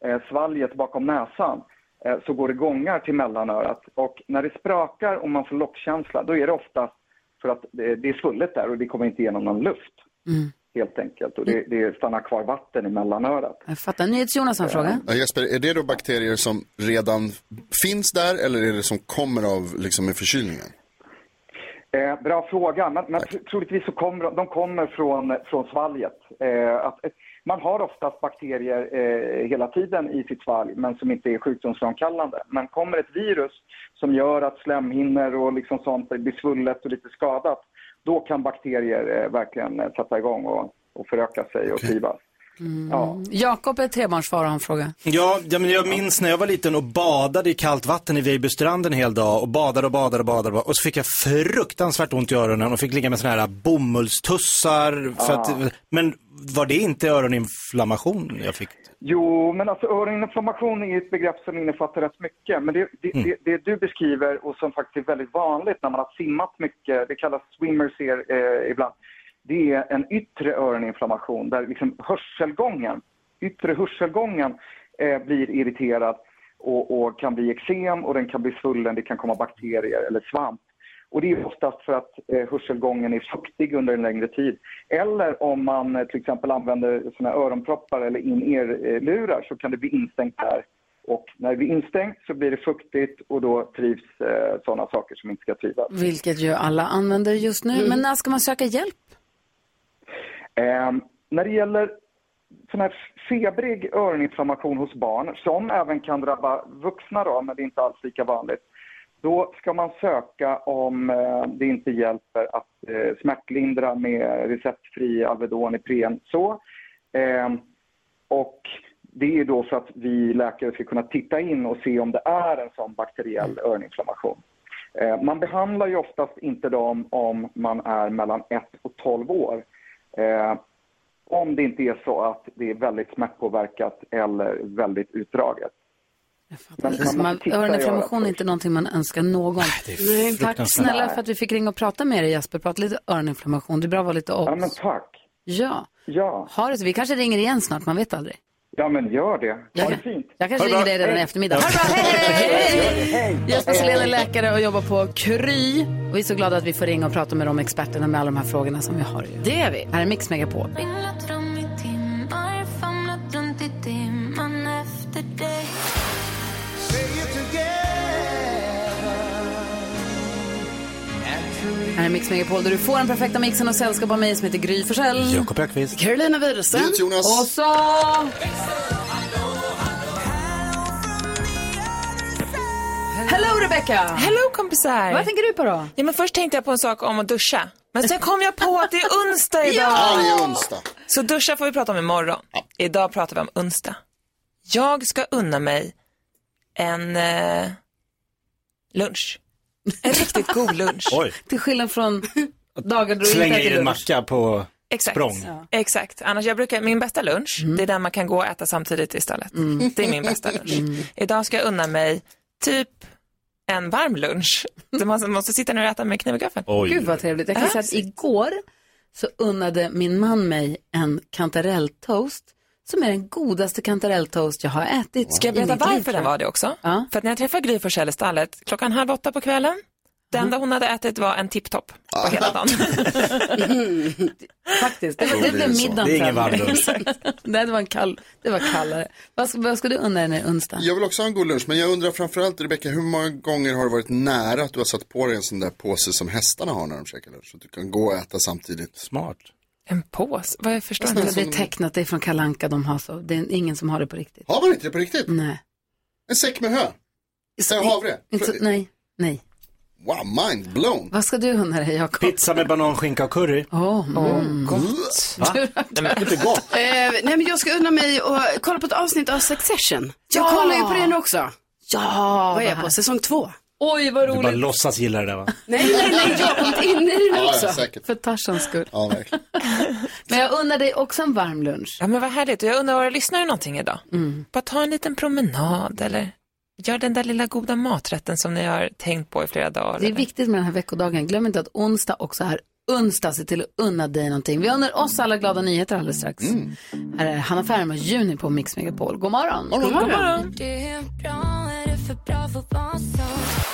eh, svalget bakom näsan, eh, så går det gångar till mellanörat. Och när det sprakar och man får lockkänsla, då är det ofta för att det, det är svullet där och det kommer inte igenom någon luft, Mm. Helt enkelt. Och det, det stannar kvar vatten i mellanörat. Jag fattar. NyhetsJonas har en fråga. Ja, Jesper, är det då bakterier som redan finns där eller är det som kommer av liksom, med förkylningen? Eh, bra fråga, men, men tr- troligtvis så kommer de, de kommer från, från svalget. Eh, att, eh, man har oftast bakterier eh, hela tiden i sitt svalg, men som inte är sjukdomsframkallande. Men kommer ett virus som gör att slemhinnor och liksom sånt blir svullet och lite skadat, då kan bakterier eh, verkligen eh, sätta igång och, och föröka sig och trivas. Ja. Jakob är trebarnsfar och har en fråga. Ja, ja, men jag minns när jag var liten och badade i kallt vatten i Vejbystrand en hel dag och badade och badade och badade och så fick jag fruktansvärt ont i öronen och fick ligga med sådana här bomullstussar. För Ah. att, men var det inte öroninflammation jag fick? Jo, men alltså öroninflammation är ett begrepp som innefattar rätt mycket. Men det, det, Mm. det, det du beskriver och som faktiskt är väldigt vanligt när man har simmat mycket, det kallas swimmers ear, eh, ibland, det är en yttre öroninflammation där liksom hörselgången, yttre hörselgången eh, blir irriterad och, och kan bli eksem och den kan bli svullen, det kan komma bakterier eller svamp. Och det är oftast för att eh, hörselgången är fuktig under en längre tid. Eller om man eh, till exempel använder såna öronproppar eller in-ear-lurar så kan det bli instängt där. Och när det blir instängt så blir det fuktigt och då trivs eh, sådana saker som inte ska trivas. Vilket ju alla använder just nu. Men när ska man söka hjälp? Eh, när det gäller sån här febrig öroninflammation hos barn, som även kan drabba vuxna då, men det är inte alls lika vanligt, då ska man söka om eh, det inte hjälper att eh, smärtlindra med receptfri Alvedon, Ipren, så. Eh, och det är då för att vi läkare ska kunna titta in och se om det är en sån bakteriell öroninflammation. Eh, man behandlar ju oftast inte dem om man är mellan 1 och 12 år. Eh, om det inte är så att det är väldigt smärtpåverkat eller väldigt utdraget. Men man, öroninflammation är inte någonting man önskar någon. Nej, tack snälla för att vi fick ringa och prata med dig Jesper. Prata lite öroninflammation. Det är bra att vara lite obs. Ja, men tack. Ja. Ja. Ha det så. Vi kanske ringer igen snart, man vet aldrig. Ja, men gör det. Ha det fint. Jag kanske ringer dig redan i eftermiddag. Ha det bra, hej! Hej. Jesper Selén är läkare och jobbar på Kry. Och vi är så glada att vi får ringa och prata med de experterna med alla de här frågorna som vi har. Det är vi. Här är Mix Megapol. Mix Megapol där du får den perfekta mixen och sällskap av mig som heter Gry Forssell. Jakob Öqvist. Carolina Widerström. Och så... Hello Rebecca! Hello kompisar! Vad tänker du på då? Ja, men först tänkte jag på en sak om att duscha. Men sen kom jag på att det är onsdag idag. Ja, det är onsdag. Så duscha får vi prata om imorgon. Idag pratar vi om onsdag. Jag ska unna mig en eh, lunch. En riktigt god lunch. Oj. Till skillnad från dagar då du Slänga inte i äter en lunch. macka på Exakt. språng. Exakt. Annars jag brukar, min bästa lunch, det är den man kan gå och äta samtidigt i stallet. Det är min bästa lunch. Idag ska jag unna mig typ en varm lunch. Så man måste sitta ner och äta med kniv och gaffel. Gud vad trevligt. Jag kan säga att igår så unnade min man mig en kantarelltoast som är den godaste kantarelltoast jag har ätit. Ska jag berätta varför den var det också? Ja. För att när jag träffade Gry Forssell i stallet klockan halv åtta på kvällen, det enda hon hade ätit var en tipptopp på hela dagen. faktiskt. Det, var, det Det blev middagen Det är ingen varm lunch. Nej, det var, en kall, det var kallare. Vad ska, vad ska du unna dig onsdag? Jag vill också ha en god lunch, men jag undrar framförallt Rebecka, hur många gånger har det varit nära att du har satt på dig en sån där påse som hästarna har när de käkar lunch? Så att du kan gå och äta samtidigt. Smart. En påse? Vad jag förstår inte. Det är tecknat, det är från Kalanka de har så. Det är ingen som har det på riktigt. Har man inte det på riktigt? Nej. En säck med hö? Äh, havre? Inte så, nej, nej. Wow, mind blown. Vad ska du unna dig, Jakob? Pizza med banan, skinka och curry. Åh, mm. Gott. Va? Du- Inte gott. Eh, nej men jag ska unna mig och kolla på ett avsnitt av Succession. Jag Ja! kollar ju på det nu också. Ja, Vad är jag på? Säsong två? Oj, vad Du bara roligt. låtsas gilla det där va? Nej, nej, nej, jag har kommit in i det också. ja, säkert. För Tarzans skull. Ja, verkligen. Men jag unnar dig också en varm lunch. Ja, men vad härligt. Och jag undrar, våra lyssnare någonting idag? Mm. Bara ta en liten promenad eller gör den där lilla goda maträtten som ni har tänkt på i flera dagar. Det är eller? viktigt med den här veckodagen. Glöm inte att onsdag också är onsdag. Se till att unna dig någonting. Vi unnar oss alla glada nyheter alldeles strax. Här är Hanna Färm och Juni på Mix Megapol. God morgon. God morgon.